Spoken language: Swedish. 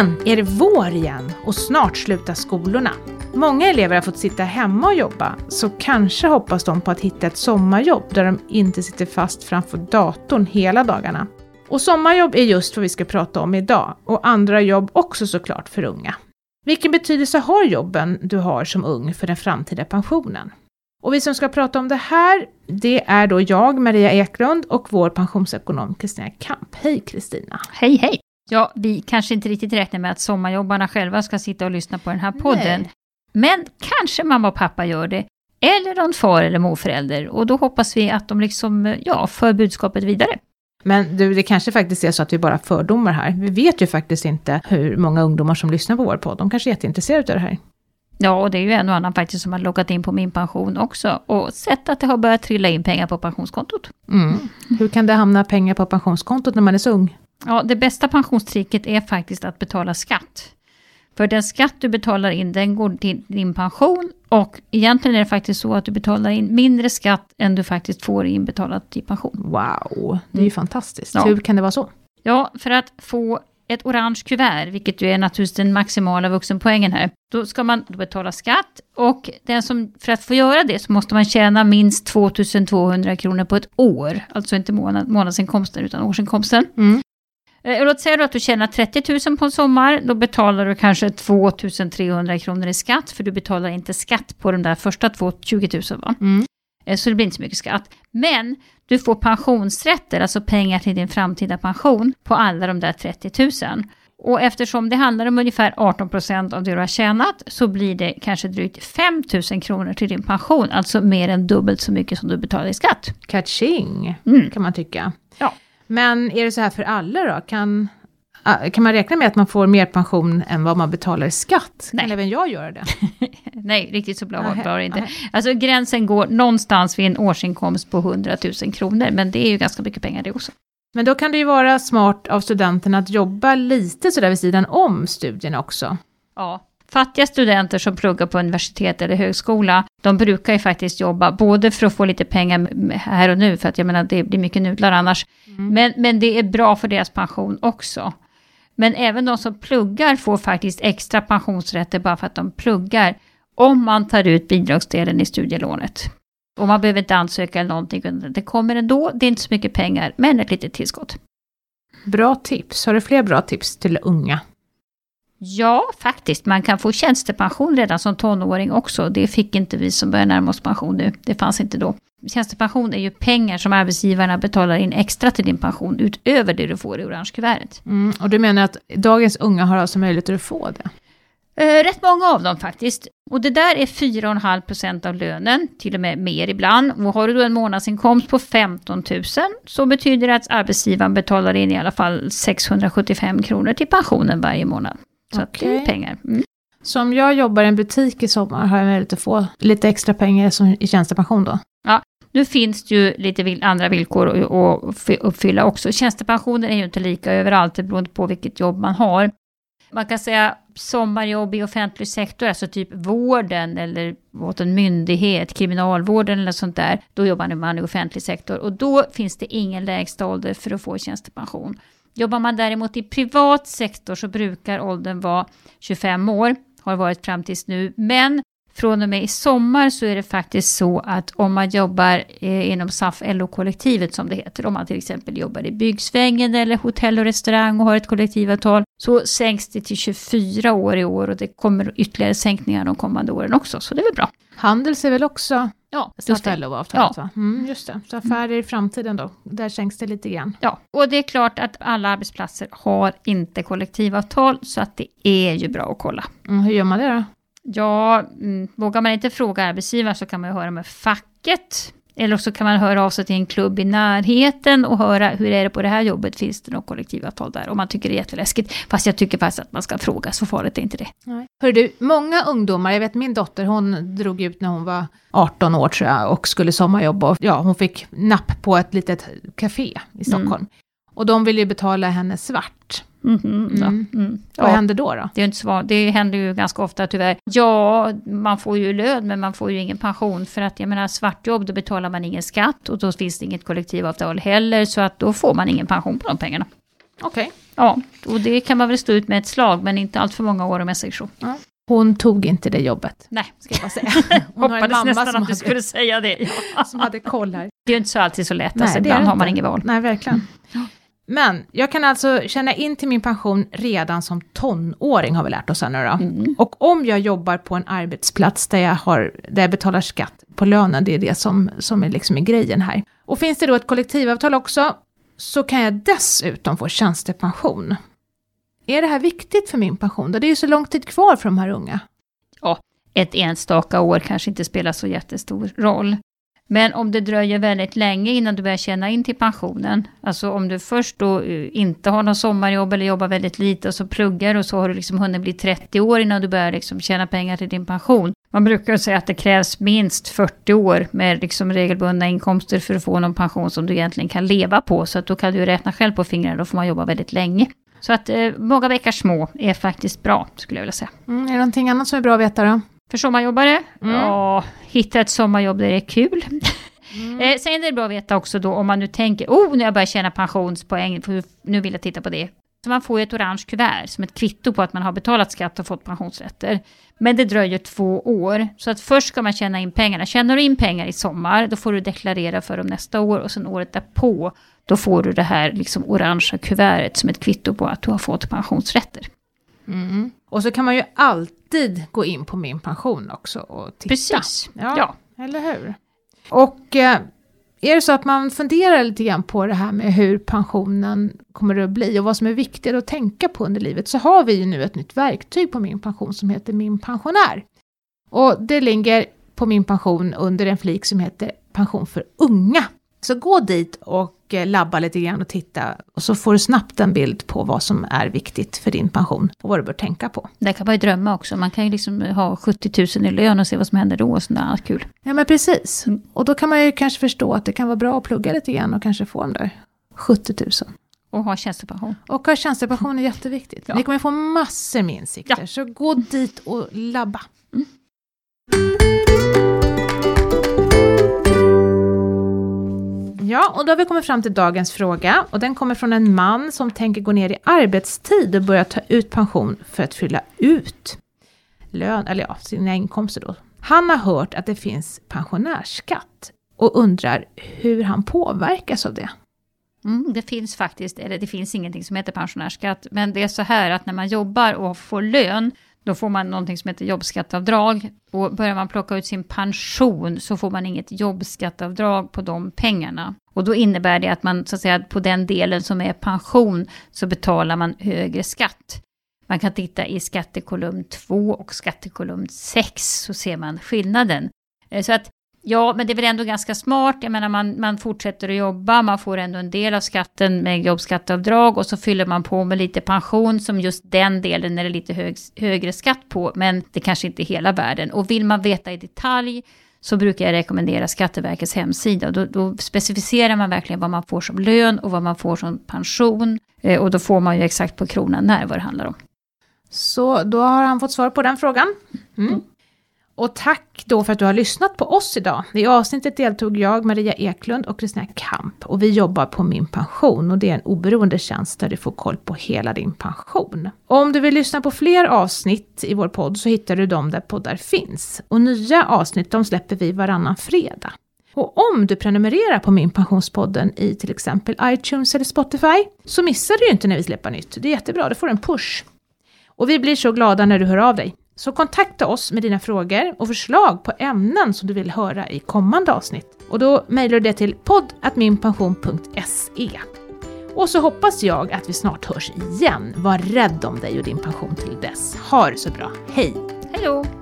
Äntligen är det vår igen och snart slutar skolorna. Många elever har fått sitta hemma och jobba, så kanske hoppas de på att hitta ett sommarjobb där de inte sitter fast framför datorn hela dagarna. Och sommarjobb är just vad vi ska prata om idag, och andra jobb också såklart för unga. Vilken betydelse har jobben du har som ung för den framtida pensionen? Och vi som ska prata om det här, det är då jag, Maria Eklund, och vår pensionsekonom Kristina Kamp. Hej Kristina! Hej hej! Ja, vi kanske inte riktigt räknar med att sommarjobbarna själva ska sitta och lyssna på den här podden. Nej. Men kanske mamma och pappa gör det. Eller någon far eller morförälder. Och då hoppas vi att de liksom, ja, för budskapet vidare. Men du, det kanske faktiskt är så att vi bara har fördomar här. Vi vet ju faktiskt inte hur många ungdomar som lyssnar på vår podd. De kanske är jätteintresserade av det här. Ja, och det är ju en och annan faktiskt som har loggat in på min pension också och sett att det har börjat trilla in pengar på pensionskontot. Mm. Hur kan det hamna pengar på pensionskontot när man är så ung? Ja, det bästa pensionstricket är faktiskt att betala skatt. För den skatt du betalar in, den går till din pension och egentligen är det faktiskt så att du betalar in mindre skatt än du faktiskt får inbetalat till pension. Wow, det är ju mm. fantastiskt. Ja. Hur kan det vara så? Ja, för att få ett orange kuvert, vilket ju är naturligtvis den maximala vuxenpoängen här, då ska man betala skatt och den som, för att få göra det så måste man tjäna minst 2200 kronor på ett år, alltså inte månad, månadsinkomsten utan årsinkomsten. Mm. Eh, låt säga att du tjänar 30 000 på en sommar, då betalar du kanske 2 300 kronor i skatt, för du betalar inte skatt på de där första 20 000 va? Mm. Eh, så det blir inte så mycket skatt. Men du får pensionsrätter, alltså pengar till din framtida pension, på alla de där 30 000. Och eftersom det handlar om ungefär 18 procent av det du har tjänat, så blir det kanske drygt 5 000 kronor till din pension, alltså mer än dubbelt så mycket som du betalar i skatt. Catching, mm. kan man tycka. Ja. Men är det så här för alla då? Kan, ah, kan man räkna med att man får mer pension än vad man betalar i skatt? Nej. Kan även jag göra det? Nej, riktigt så bra var det inte. Alltså gränsen går någonstans vid en årsinkomst på 100 000 kronor, men det är ju ganska mycket pengar det också. Men då kan det ju vara smart av studenterna att jobba lite sådär vid sidan om studierna också. Ja, Fattiga studenter som pluggar på universitet eller högskola, de brukar ju faktiskt jobba både för att få lite pengar här och nu, för att jag menar det blir mycket nudlar annars, mm. men, men det är bra för deras pension också. Men även de som pluggar får faktiskt extra pensionsrätter bara för att de pluggar, om man tar ut bidragsdelen i studielånet. Och man behöver inte ansöka eller någonting, det kommer ändå, det är inte så mycket pengar, men ett litet tillskott. Bra tips. Har du fler bra tips till unga? Ja, faktiskt. Man kan få tjänstepension redan som tonåring också. Det fick inte vi som börjar närma oss pension nu. Det fanns inte då. Tjänstepension är ju pengar som arbetsgivarna betalar in extra till din pension utöver det du får i orange kuvertet. Mm, och du menar att dagens unga har alltså möjlighet att få det? Eh, rätt många av dem faktiskt. Och det där är 4,5% av lönen, till och med mer ibland. Och har du då en månadsinkomst på 15 000 så betyder det att arbetsgivaren betalar in i alla fall 675 kronor till pensionen varje månad. Så okay. det är pengar. Mm. Så om jag jobbar i en butik i sommar, har jag möjlighet att få lite extra pengar som i tjänstepension då? Ja, nu finns det ju lite andra villkor att uppfylla också. Tjänstepensionen är ju inte lika överallt, beror på vilket jobb man har. Man kan säga sommarjobb i offentlig sektor, alltså typ vården eller åt en myndighet, kriminalvården eller sånt där. Då jobbar man i offentlig sektor och då finns det ingen lägsta ålder för att få tjänstepension. Jobbar man däremot i privat sektor så brukar åldern vara 25 år, har varit fram tills nu. Men från och med i sommar så är det faktiskt så att om man jobbar eh, inom SAF LO-kollektivet som det heter, om man till exempel jobbar i byggsvängen eller hotell och restaurang och har ett kollektivavtal, så sänks det till 24 år i år och det kommer ytterligare sänkningar de kommande åren också, så det är väl bra. Handels är väl också Ja, just det. LO-avtalet ja. va? Mm, just det. Så affärer i framtiden då, där sänks det lite grann. Ja, och det är klart att alla arbetsplatser har inte kollektivavtal, så att det är ju bra att kolla. Mm, hur gör man det då? Ja, mm, vågar man inte fråga arbetsgivaren så kan man ju höra med facket. Eller så kan man höra av sig till en klubb i närheten och höra hur är det på det här jobbet, finns det något kollektivavtal där? Om man tycker det är jätteläskigt. Fast jag tycker faktiskt att man ska fråga, så farligt är inte det. Hör du, många ungdomar, jag vet min dotter, hon drog ut när hon var 18 år tror jag och skulle sommarjobba. Ja, hon fick napp på ett litet café i Stockholm. Mm. Och de ville ju betala henne svart. Mm, mm, mm. Vad ja. händer då? då? Det, är inte svar. det händer ju ganska ofta tyvärr. Ja, man får ju lön men man får ju ingen pension. För att jag menar svartjobb, då betalar man ingen skatt och då finns det inget kollektivavtal heller. Så att då får man ingen pension på de pengarna. Okej. Okay. Ja, och det kan man väl stå ut med ett slag, men inte allt för många år om jag säger så. Hon tog inte det jobbet, Nej, ska jag bara säga. Hon hoppades mamma nästan att du hade, skulle säga det. Ja. som hade koll här. Det är ju inte så alltid så lätt, Nej, alltså, det är ibland har man inget val. Nej, verkligen. Ja. Men jag kan alltså tjäna in till min pension redan som tonåring har vi lärt oss här nu då. Mm. Och om jag jobbar på en arbetsplats där jag, har, där jag betalar skatt på lönen, det är det som, som är liksom är grejen här. Och finns det då ett kollektivavtal också, så kan jag dessutom få tjänstepension. Är det här viktigt för min pension? då? Det är ju så lång tid kvar för de här unga. Ett enstaka år kanske inte spelar så jättestor roll. Men om det dröjer väldigt länge innan du börjar tjäna in till pensionen, alltså om du först då eh, inte har någon sommarjobb eller jobbar väldigt lite och så pluggar och så har du liksom hunnit bli 30 år innan du börjar liksom tjäna pengar till din pension. Man brukar säga att det krävs minst 40 år med liksom regelbundna inkomster för att få någon pension som du egentligen kan leva på. Så att då kan du räkna själv på fingrarna, då får man jobba väldigt länge. Så att eh, många veckor små är faktiskt bra, skulle jag vilja säga. Mm, är det någonting annat som är bra att veta då? För sommarjobbare? Mm. Ja, hitta ett sommarjobb där det är kul. Eh, sen är det bra att veta också då om man nu tänker, oh, när jag börjar tjäna pensionspoäng, nu vill jag titta på det. Så man får ju ett orange kuvert som ett kvitto på att man har betalat skatt och fått pensionsrätter. Men det dröjer två år. Så att först ska man tjäna in pengarna. Tjänar du in pengar i sommar, då får du deklarera för dem nästa år och sen året därpå, då får du det här liksom orangea kuvertet som ett kvitto på att du har fått pensionsrätter. Mm. Och så kan man ju alltid gå in på min pension också och titta. Precis. Ja, Ja. eller hur? Och eh, är det så att man funderar lite grann på det här med hur pensionen kommer att bli och vad som är viktigt att tänka på under livet så har vi ju nu ett nytt verktyg på min pension som heter Min pensionär. Och det ligger på min pension under en flik som heter Pension för unga. Så gå dit och eh, labba lite grann och titta och så får du snabbt en bild på vad som är viktigt för din pension och vad du bör tänka på. Där kan man ju drömma också. Man kan ju liksom ha 70 000 i lön och se vad som händer då och sånt där. Kul. Ja men precis. Mm. Och då kan man ju kanske förstå att det kan vara bra att plugga lite grann och kanske få de där 70 000. Och ha tjänstepension. Och ha tjänstepension är jätteviktigt. Ja. Ni kommer få massor med insikter, Ja. så gå dit och labba. Mm. Ja, och då har vi kommit fram till dagens fråga och den kommer från en man som tänker gå ner i arbetstid och börja ta ut pension för att fylla ut lön, eller ja, sina inkomster då. Han har hört att det finns pensionärsskatt och undrar hur han påverkas av det. Mm, det finns faktiskt, eller det finns ingenting som heter pensionärsskatt, men det är så här att när man jobbar och får lön, då får man någonting som heter jobbskatteavdrag. Och börjar man plocka ut sin pension så får man inget jobbskatteavdrag på de pengarna. Och då innebär det att man, så att säga, på den delen som är pension, så betalar man högre skatt. Man kan titta i skattekolumn 2 och skattekolumn 6, så ser man skillnaden. Eh, så att Ja, men det är väl ändå ganska smart. Jag menar, man, man fortsätter att jobba, man får ändå en del av skatten med jobbskatteavdrag och så fyller man på med lite pension som just den delen är det lite hög, högre skatt på, men det kanske inte är hela världen. Och vill man veta i detalj så brukar jag rekommendera Skatteverkets hemsida. Då, då specificerar man verkligen vad man får som lön och vad man får som pension. Eh, och då får man ju exakt på kronan när vad det handlar om. Så då har han fått svar på den frågan. Mm. Och tack då för att du har lyssnat på oss idag. I avsnittet deltog jag, Maria Eklund och Kristina Kamp. Och vi jobbar på Min pension och det är en oberoende tjänst där du får koll på hela din pension. Och om du vill lyssna på fler avsnitt i vår podd så hittar du dem där poddar finns. Och nya avsnitt de släpper vi varannan fredag. Och om du prenumererar på Min Pensionspodden i till exempel iTunes eller Spotify så missar du ju inte när vi släpper nytt. Det är jättebra, du får en push. Och vi blir så glada när du hör av dig. Så kontakta oss med dina frågor och förslag på ämnen som du vill höra i kommande avsnitt. Och då mejlar du det till poddatminpension.se. Och så hoppas jag att vi snart hörs igen. Var rädd om dig och din pension till dess. Ha det så bra. Hej! Hej då!